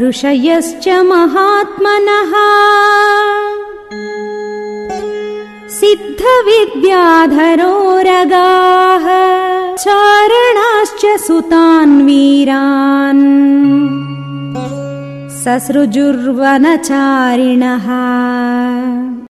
ऋषयश्च महात्मनः। सिद्धविद्याधरोरगाः चारणाश्च सुतान्वीरान्। ससृजुर्वनचारिणः।